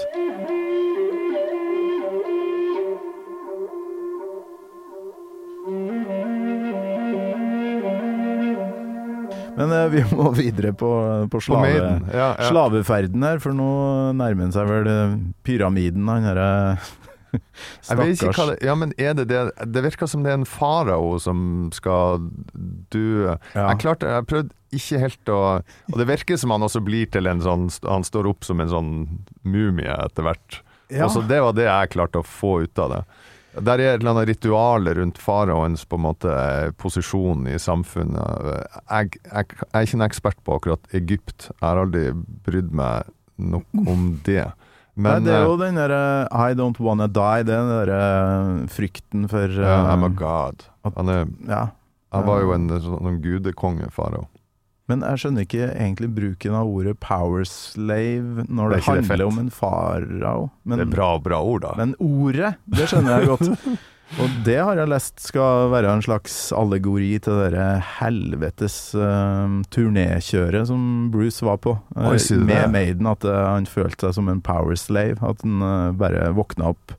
Men uh, vi må videre på, på slave, på Ja, ja. slaveferden her, for nå nærmer han seg vel eh, pyramiden, han herre hva det Ja, men er det det Det virker som det er en farao som skal dø. Ja. Jeg klarte Jeg prøvde ikke helt å Og det virker som han også blir til en sånn Han står opp som en sånn mumie etter hvert. Ja. Også det var det jeg klarte å få ut av det. Der er et eller annet ritual rundt faraoens på en måte posisjon i samfunnet. Jeg, jeg, jeg er ikke en ekspert på akkurat Egypt. Jeg har aldri brydd meg nok om det. Men Nei, det er jo eh, den derre I don't wanna die, det er den derre frykten for uh, yeah, I'm a god. Han, er, ja. jeg var jo en sånn gudekonge, farao. Men jeg skjønner ikke egentlig bruken av ordet power slave når Det det, handler det om en farao. Det er bra, bra ord, da. men ordet, det skjønner jeg godt. Og det har jeg lest skal være en slags allegori til det helvetes uh, turnékjøret som Bruce var på. uh, med det? Maiden, at uh, han følte seg som en power slave. At han uh, bare våkna opp,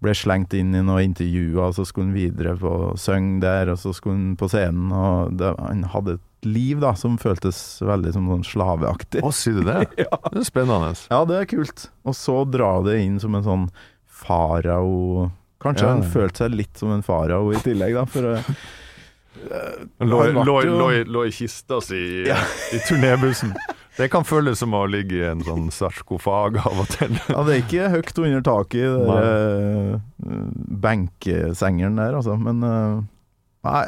ble slengt inn i noen intervjuer, og så skulle han videre på synge der, og så skulle han på scenen. Og det, han hadde et liv da, som føltes veldig som sånn slaveaktig. Å, sier du det? Det er spennende. Ja, det er kult. Og så dra det inn som en sånn farao Kanskje Ja. han følte seg litt som en farao i tillegg, da. For eh, lå, i- kista si i, i turnébussen. Det kan føles som å ligge i en sånn sarkofag av og til. ja, det er ikke høyt under taket i den eh, benkesengeren der, altså. Men eh, nei.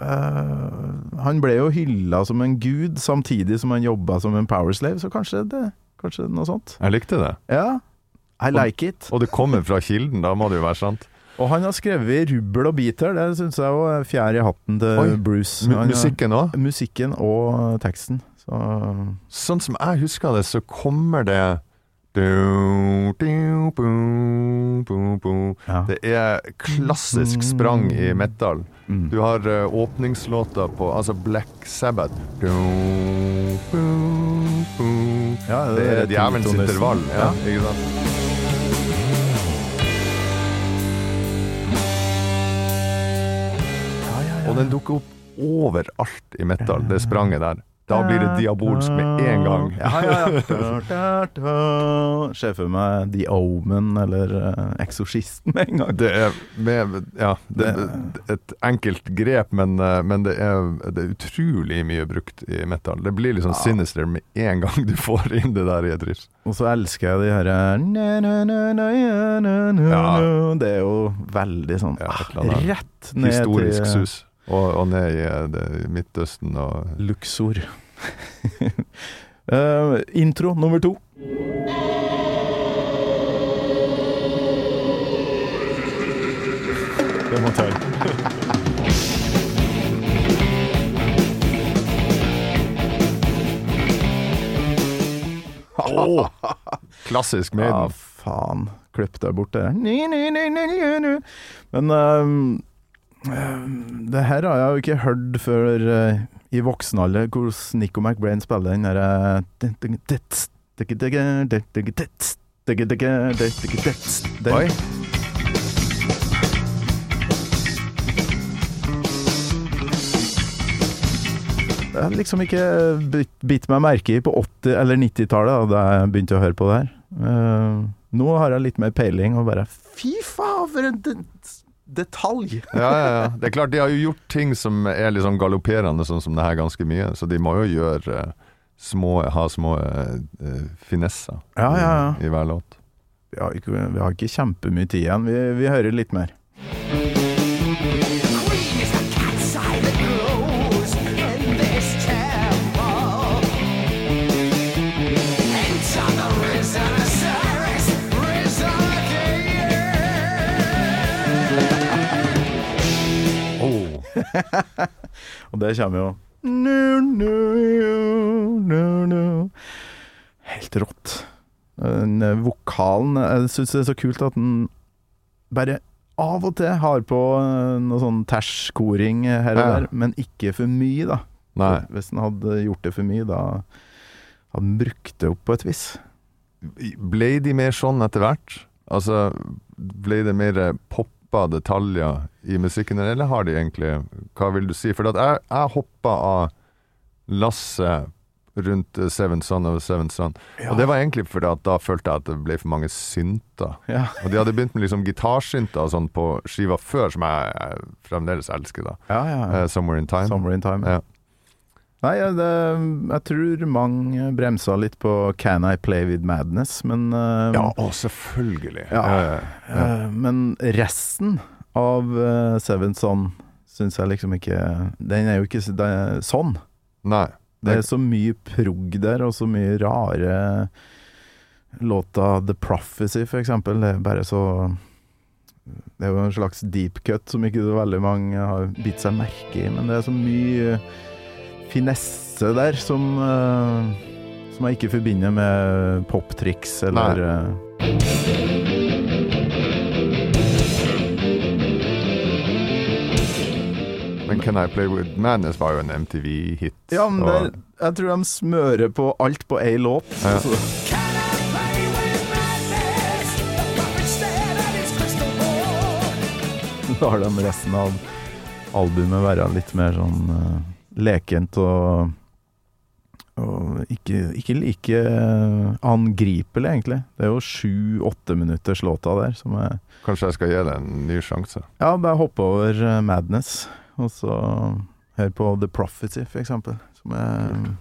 Eh, han ble jo hylla som en gud, samtidig som han jobba som en powerslave, så kanskje det Kanskje noe sånt. Jeg likte det. Ja. I like it. Og det kommer fra kilden, da må det jo være sant. Og han har skrevet rubbel og biter'. det syns jeg òg er fjær i hatten til Oi. Bruce. Han Musikken òg. Musikken og teksten. Så Sånn som jeg husker det, så kommer det Du, du. Ja. Det er klassisk sprang i metal. Mm. Du har eh, åpningslåta på altså Black Sabbath. Det er djevelens intervall. Ja, Ja. ikke sant? Og den dukker opp overalt i metal, det spranget der. Da blir det diabolsk med en gang. Ja, ja, ja. Ser for meg The Omen eller Eksorsisten med en gang. Det er med, ja, det, et enkelt grep, men, eh, men det, er, det er utrolig mye brukt i metal. Det blir liksom sinister med en gang du får inn det der i et riff. Og så elsker jeg de her na, ja, Ja. Det er jo veldig sånn Ja, ah, Rett ned Historisk til sus. Og, og ned i eh, det, Midtøsten og Luxor. uh, intro nummer to. Det må ta Oh. Klassisk Ja, faen. Klipp deg bort der. Ni, ni, ni, ni, ni, ni. Men ehm, det her har jeg jo ikke hørt før eh, i voksen alder, hvordan Nico McBrain spiller den derre Oi. Jeg har liksom ikke bitt, meg merke i på 80- eller 90-tallet, da jeg begynte å høre på det her. Uh, nå har jeg litt mer peiling, og bare Fy faen, for en detalj! Ja, ja, ja. Det er klart, de har jo gjort ting som er sånn galopperende, sånn som det her, ganske mye. Så de må jo gjøre eh, små, ha små eh, finesser Ja, ja, ja. I, i hver låt. Vi har ikke, vi har ikke kjempemye tid igjen. Vi, vi hører litt mer. Og det kommer jo. Helt rått. Den eh, vokalen Jeg syns det er så kult at den bare av og til har på eh, noe sånn terskoring her og der, men ikke for mye, da. Nei. Hvis den hadde gjort det for mye, da hadde den brukt det opp på et vis. Ble de mer sånn etter hvert? Altså, ble det mer eh, poppa detaljer i musikken, eller har de egentlig Hva vil du si? For jeg, jeg hoppa av lasset rundt Seven Son of Seven Son. Og det var egentlig fordi at da følte jeg at det ble for mange synter. Ja. Og de hadde begynt med liksom gitarsynter og sånn på skiva før, som jeg, jeg fremdeles elsker, da. Ja, ja. Eh, Somewhere in Time. Somewhere in Time. Nei, jeg, det, jeg tror mange bremsa litt på Can I Play With Madness, men uh, Ja, å, selvfølgelig. Ja. Ja. eh, Men resten av uh, Seven Son syns jeg liksom ikke Den er jo ikke er sånn. Nei. Det er så mye prog der, og så mye rare låta The Prophecy, for eksempel. Det er bare så Det er jo en slags deep cut som ikke veldig mange har bitt seg merke i, men det er så mye finesse der som eh, Som jeg ikke forbinder med poptriks eller eh, Men Can I Play With Madness var jo en MTV-hit. Ja, men det, og- jeg tror de smører på alt på én låt. Ja. Så, Can I play with madness? The puppet stared at his crystal ball. lar de resten av albumet være litt mer sånn eh, lekent og og ikke, ikke like angripelig, egentlig. Det er jo sju-åtte minutters låta der som er Kanskje jeg skal gi det en ny sjanse. Ja, bare hoppe over eh, Madness, og så hør på The Prophecy, for eksempel. Som er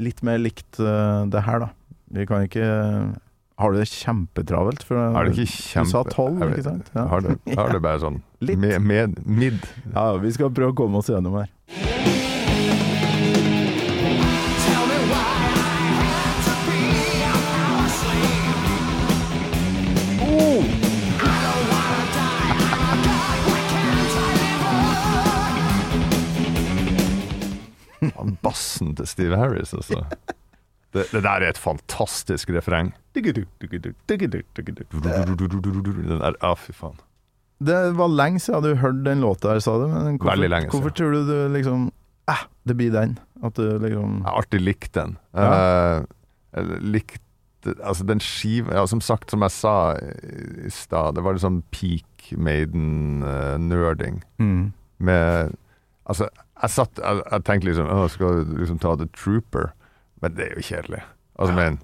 litt mer likt eh, det her, da. Vi kan ikke Har du det kjempetravelt? For det ikke Du sa tolv, ikke sant? Ja. Har, du, har du bare sånn Litt. med, med, mid? Ja, vi skal prøve å komme oss gjennom her. Live? Bassen til Steve Harris, altså. Det, det der er et fantastisk refreng. Den der, ah, fy faen. Det var lenge siden du hørte den låta her, sa du. Men hvorfor, lenge. Hvorfor tror du du liksom eh, det blir den? At du liksom Jeg har alltid likt den. Ja. Uh, likt Altså, den skiva ja, Som sagt, som jeg sa i stad, det var liksom peak Maiden-nerding. mm. med Altså, jeg satt Jeg, jeg tenkte liksom Å, skal du liksom ta The Trooper? Men det er jo kjedelig. Altså, men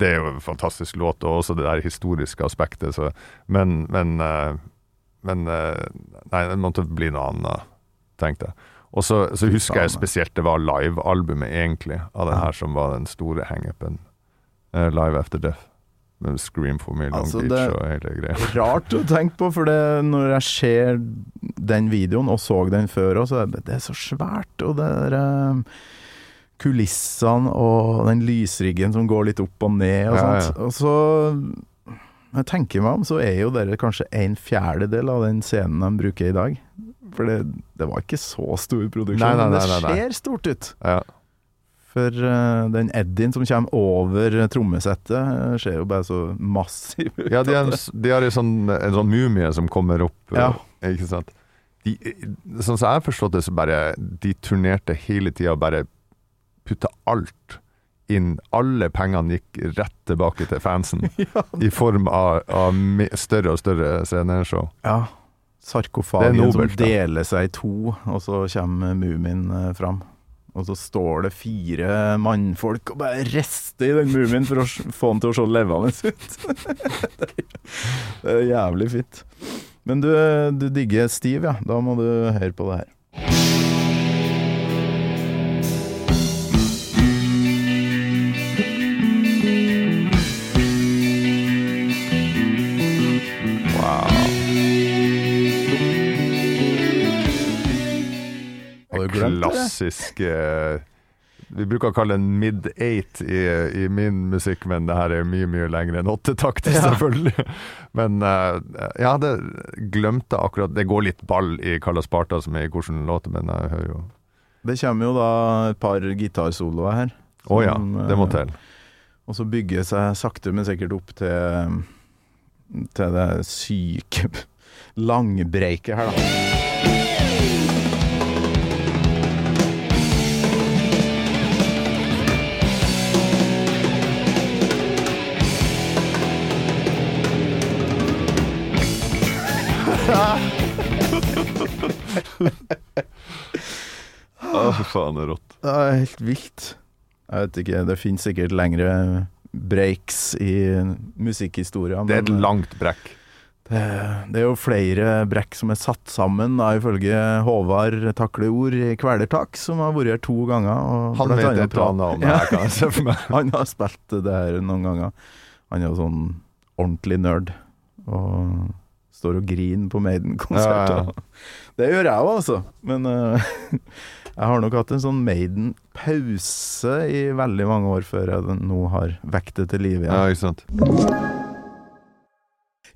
Det er jo en fantastisk låt, og også det der historiske aspektet, så Men, men, eh, men eh, Nei, det måtte bli noe annet, tenkte jeg. Og så, så husker jeg spesielt det var livealbumet, egentlig, av den her som var den store hangupen. Eh, Live After Death. Scream for me, Long Altså, Beach det- og hele greia. Rart å tenke på, for det, når jeg ser den videoen, og så den før òg, så er det, det er så svært. Og det er uh, kulissene og den lysriggen som går litt opp og ned og Ja, sånt. Og så Når jeg tenker meg om, så er jo dere kanskje en fjerdedel av den scenen de bruker i dag. For det, det var ikke så stor produksjon, Nei, nei, men det nei, nei, nei. ser stort ut. Ja. For eh, den Eddien som kommer over trommesettet, eh, ser jo bare så massiv ut. Ja, de, de har en sånn, en sånn mumie som kommer opp. Ja. eh, Ikke sant? De, sånn som jeg har forstått det, så bare De turnerte hele tida og bare putta alt inn. Alle pengene gikk rett tilbake til fansen. I form av, av større og større sceneshow. Ja. Sarkofagen nobelt, som deler seg i to, og så kommer mumien fram. Og så står det fire mannfolk og bare rister i den mumien for å få den til å se levende ut. det er jævlig fint. Men du, du digger Steve, ja. Da må du høre på det her. Glemt det? Klassisk eh, Vi bruker å kalle den mid-eight i, i min musikk, men det her er mye, mye lengre enn åttetakt, Ja. selvfølgelig. Men eh, jeg hadde glemte akkurat Det går litt ball i Kalla Sparta, som er i hvordan låter, men jeg hører jo Det kommer jo da et par gitarsoloer her. Å ja, det må eh, til. Og så bygger det seg sakte, men sikkert opp til Til det syke langbreiket her, da. Å, fy faen, det er rått. Det er helt vilt. Jeg vet ikke, det finnes sikkert lengre breaks i musikkhistoria. Det er et langt brekk. det, det er jo flere brekk som er satt sammen, da, ifølge Håvard Takleord i Kvelertak, som har vært her to ganger. Han vet et annet det Ja. kan jeg se for meg. Han har spilt det her noen ganger. Han er jo sånn ordentlig nerd. Og står og griner på Maiden-konsert. Ja, ja, Det gjør jeg òg, altså. Men uh, jeg har nok hatt en sånn Maiden-pause i veldig mange år før jeg nå har vekt det til live Ja, igjen. ikke sant.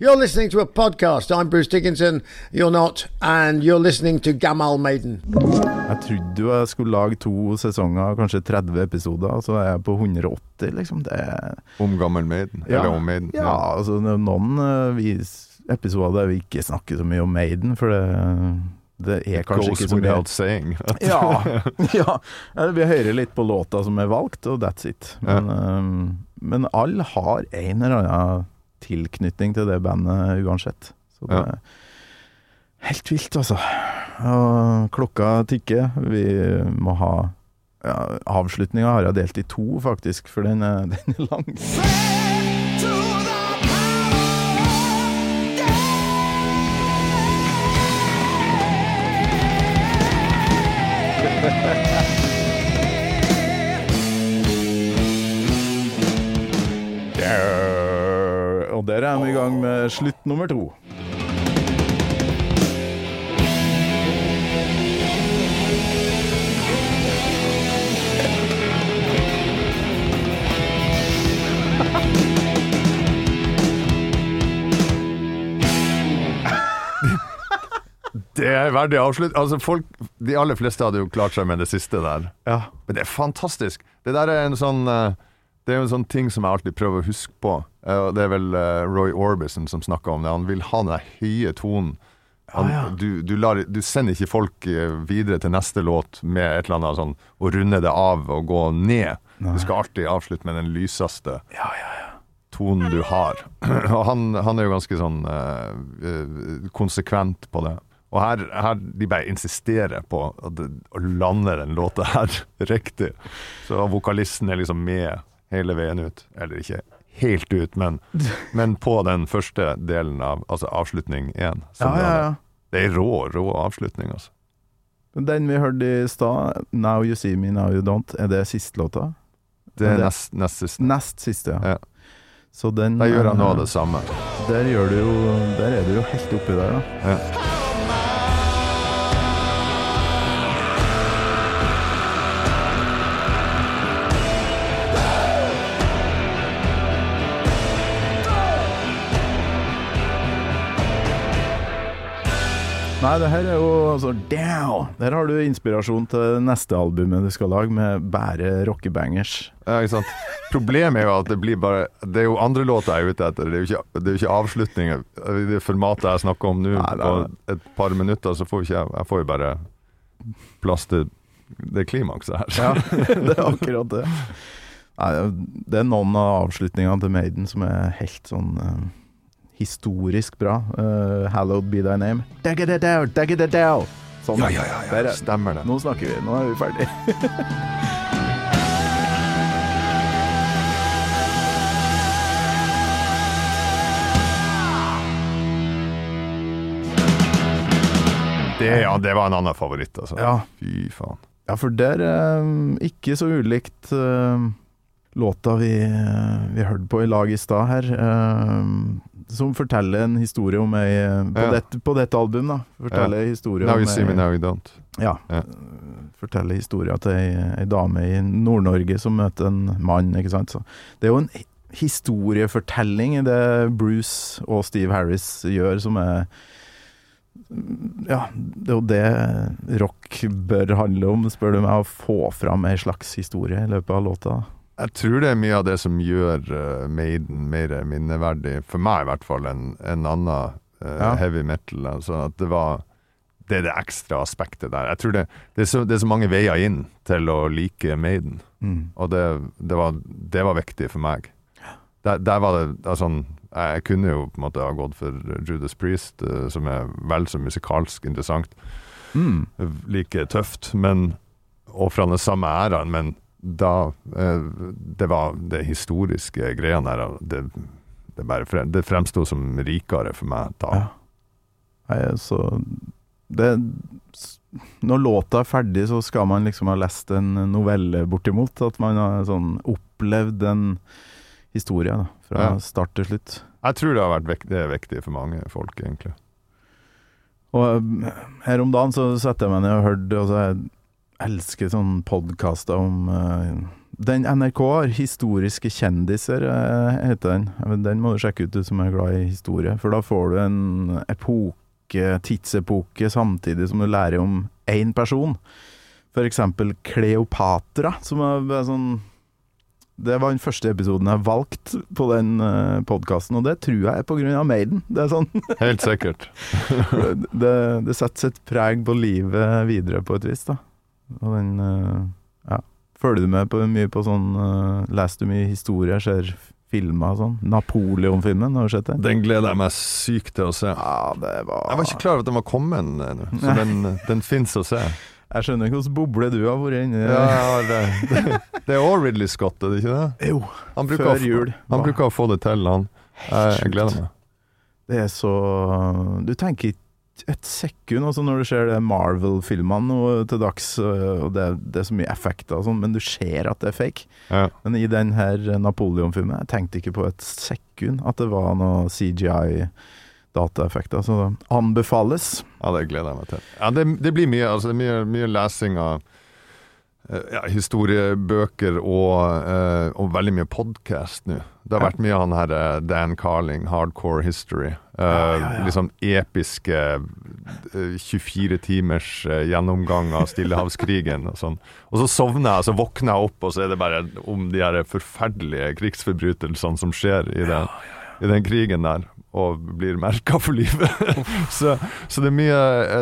You're listening to a podcast. I'm Bruce Dickinson. You're not. And you're listening to Gamal Maiden. Jeg trodde jo jeg skulle lage to sesonger, kanskje 30 episoder, og så er jeg på 180, liksom. Det er Om gammel Maiden. Ja. Eller om Maiden. Ja, altså er noen uh, vis, episoder der vi ikke snakker så mye om Maiden, for det, det er kanskje Goes ikke så mye without saying. Ja, ja. Vi hører litt på låta som er valgt, og that's it. Men, um, men alle har en eller annen tilknytning til det bandet uansett. Så det Ja. er helt vilt, altså. Og klokka tikker. Vi må ha ja, Avslutninga har jeg delt i to, faktisk, for den er, den er lang. Og der er vi i gang med slutt nummer to. Det er verdig avslutt. Altså, folk, de aller fleste hadde jo klart seg med det siste der. Ja. Men det er fantastisk. Det der er en sånn eh, Det er jo en sånn ting som jeg alltid prøver å huske på. Eh, det er vel eh, Roy Orbison som snakker om det. Han vil ha den der høye tonen. Han, du, du, lar, du sender ikke folk videre til neste låt med et eller annet sånn å runde det av og gå ned. Nei. Du skal alltid avslutte med den lyseste tonen du har. og han, han er jo ganske sånn eh, konsekvent på det. Og her, her de bare insisterer på å lande den låta her riktig. Så vokalisten er liksom med hele veien ut. Eller ikke helt ut, men, men på den første delen av altså avslutning én. Ja, ja, ja. Det er rå, rå avslutning, altså. Den vi hørte i stad, 'Now You See Me, Now You Don't', er det siste låta? Det er Det- nest, nest siste. Nest siste, ja. Ja. Så den Der gjør han av eh, det samme. Der, du jo, der er du jo helt oppi der, da. Ja. Nei, det her er jo altså Down! Der har du inspirasjon til neste albumet du skal lage, med bare rockebangers. Ja, ikke sant? Problemet er jo at det blir bare Det er jo andre låter jeg er ute etter. Det er jo ikke, det er ikke avslutninger. Det formatet jeg snakker om nå, på et par minutter, så får ikke jeg Jeg får jo bare plass til det klimakset her. Ja, det er akkurat det. Nei, det er noen av avslutningene til Maiden som er helt sånn eh, historisk bra. Uh, 'Hallowed be thy name'. Sånn. Ja, ja, ja, ja. Der er- Stemmer det. Nå snakker vi. Nå er vi ferdig. Det, ja, det var en annen favoritt, altså. Ja. Fy faen. Ja, for det er um, Ikke så ulikt eh, låta vi, uh, vi hørte på i lag i stad her. eh, som forteller en historie om ei eh, På, Ja. dette, på dette album, da. Forteller en historie Now om you see me, now you don't. Ja. Ja. Forteller historia til ei, ei dame i Nord-Norge som møter en mann, ikke sant. Så det er jo en historiefortelling i det Bruce og Steve Harris gjør, som er Ja, det er jo det rock bør handle om, spør du meg. Å få fram ei slags historie i løpet av låta. Jeg tror det er mye av det som gjør uh, Maiden mer minneverdig, for meg i hvert fall, enn en annen uh, Ja. heavy metal. Altså at det var Det er det ekstra aspektet der. Jeg tror det, det, er så, det er så mange veier inn til å like Maiden, Mm. og det, det, var, det var viktig for meg. Der, der var det altså, Jeg kunne jo på en måte ha gått for Judas Priest, uh, som er vel så musikalsk interessant Mm. like tøft, men og fra den samme æraen, men da eh, Det var det historiske greiene her. Det, det, bare frem, det fremsto som rikere for meg da. Ja. Nei, så det Når låta er ferdig, så skal man liksom ha lest en novelle, bortimot. At man har sånn opplevd en historie, da. Fra Ja. start til slutt. Jeg tror det har vært vekt, det er viktig for mange folk, egentlig. Og eh, her om dagen så setter jeg meg ned og hørte altså, elsker sånne podkaster om uh, Den NRK har 'Historiske kjendiser', uh, heter den. Men Den må du sjekke ut, du som er glad i historie. For da får du en epoke, tidsepoke, samtidig som du lærer om én person. For eksempel Kleopatra, som er sånn Det var den første episoden jeg valgte på den uh, podkasten, og det tror jeg er av Maiden. Det er sånn Helt sikkert. det, det setter sitt preg på livet videre på et vis, da. Og den eh, Ja. Følger du med på mye på sånn uh, Leser du mye historier, ser filmer og sånn? Napoleon-filmen, har du sett den? Den gleder jeg meg sykt til å se. Ja, det var Jeg var ikke klar over at den var kommet ennå, så den, den fins å se. Jeg skjønner ikke hvordan boble du har vært inni Ja, har det. Det er også Ridley Scott, er det ikke det? Jo, før å, jul. han bruker å få det til, han. Jeg, jeg gleder meg. Det er så Du tenker ikke et sekund Altså når du ser det Marvel-filmene til dags, øh, og det, det er så mye effekter og sånn, men du ser at det er fake. Ja. Men i den her Napoleon-filmen, jeg tenkte ikke på et sekund at det var noe CGI-dataeffekter, så det anbefales. Ja, det gleder jeg meg til. Ja, det, det blir mye, altså, mye, mye lesing av eh, ja, historiebøker og, eh, og veldig mye podkast nå. Det har vært mye av han her eh, Dan Carling, Hardcore History. Eh, Ja, ja, ja. Liksom episke eh, 24 timers eh, gjennomgang av Stillehavskrigen og sånn. Og så sovner jeg, så våkner jeg opp, og så er det bare om de her forferdelige krigsforbrytelsene som skjer i den, i den krigen der. Og blir merka for livet. så, så det, mye,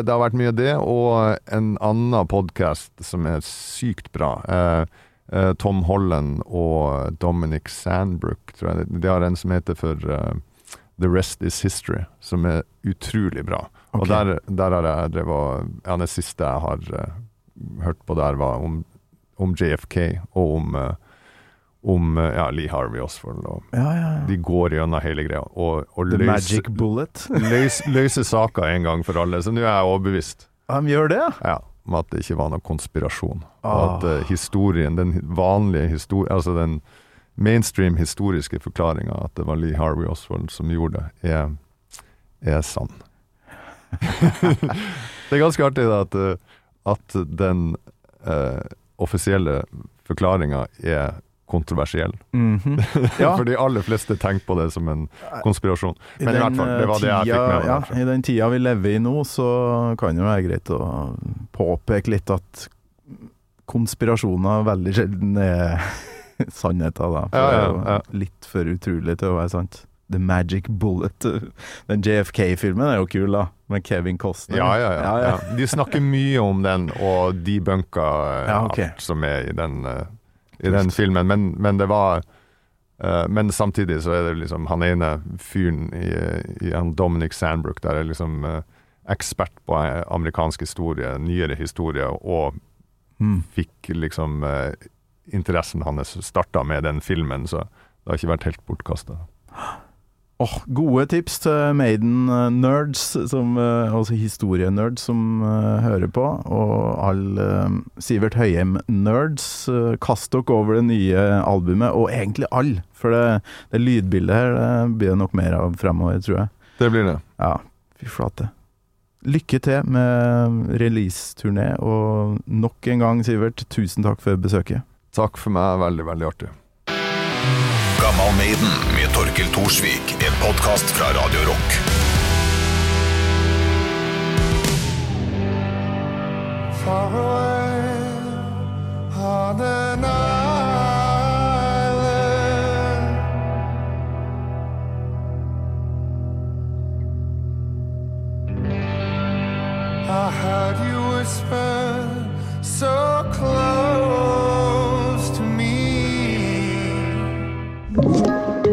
det har vært mye det, og en annen podkast som er sykt bra. Eh, eh, Tom Holland og Dominic Sandbrook, tror jeg. De har en som heter for eh, The Rest Is History, som er utrolig bra. Og der, der har jeg drevet Ja, det siste jeg har eh, hørt på der, var om, om JFK og om, eh, om eh, ja, Lee Harvey Oswald. Og Ja, ja, ja. de går gjennom hele greia og, og The løser, Magic Bullet. løs, løser saker en gang for alle. Så nå er jeg overbevist De gjør det, ja? om at det ikke var noen konspirasjon. Og Ah. at uh, historien, den vanlige historien, altså den mainstream historiske forklaringa at det var Lee Harvey Oswald som gjorde det, er, er sann. det er ganske artig da, at, eh, at den uh, offisielle forklaringa er kontroversiell. Mhm. Ja. For de aller fleste tenker på det som en konspirasjon. Men i den, hvert fall, det var det jeg fikk med meg. Ja. I den tida vi lever i nå, så kan det være greit å påpeke litt at konspirasjoner veldig sjelden er sannheter, da. For Ja, ja, ja. litt for utrolig til å være sant. The Magic Bullet. Den JFK-filmen er jo kul, da. Med Kevin Costner. Ja, ja, ja, ja. De snakker mye om den, og debunker Ja, okay. alt som er i den, eh, i den filmen. Men, men det var uh, Men samtidig så er det liksom han ene fyren i, i han Dominic Sandbrook, der er liksom uh, ekspert på eh, amerikansk historie, nyere historie, og Mm. fikk liksom uh, interessen hans starta med den filmen, så det har ikke vært helt bortkasta. Åh, gode tips til Maiden-nerds, som, eh, altså historienerds som uh, hører på, og alle uh, Sivert Høyem-nerds. Uh, kast dere over det nye albumet, og egentlig alle, for det, det lydbildet her det blir det nok mer av fremover, tror jeg. Det blir det. Ja, fy flate. Lykke til med releaseturné, og nok en gang, Sivert, tusen takk for besøket. Takk for meg, veldig, veldig artig. Gammal Maiden med Torkel Thorsvik, en podkast fra Radio Rock. far away on an island. I heard you whisper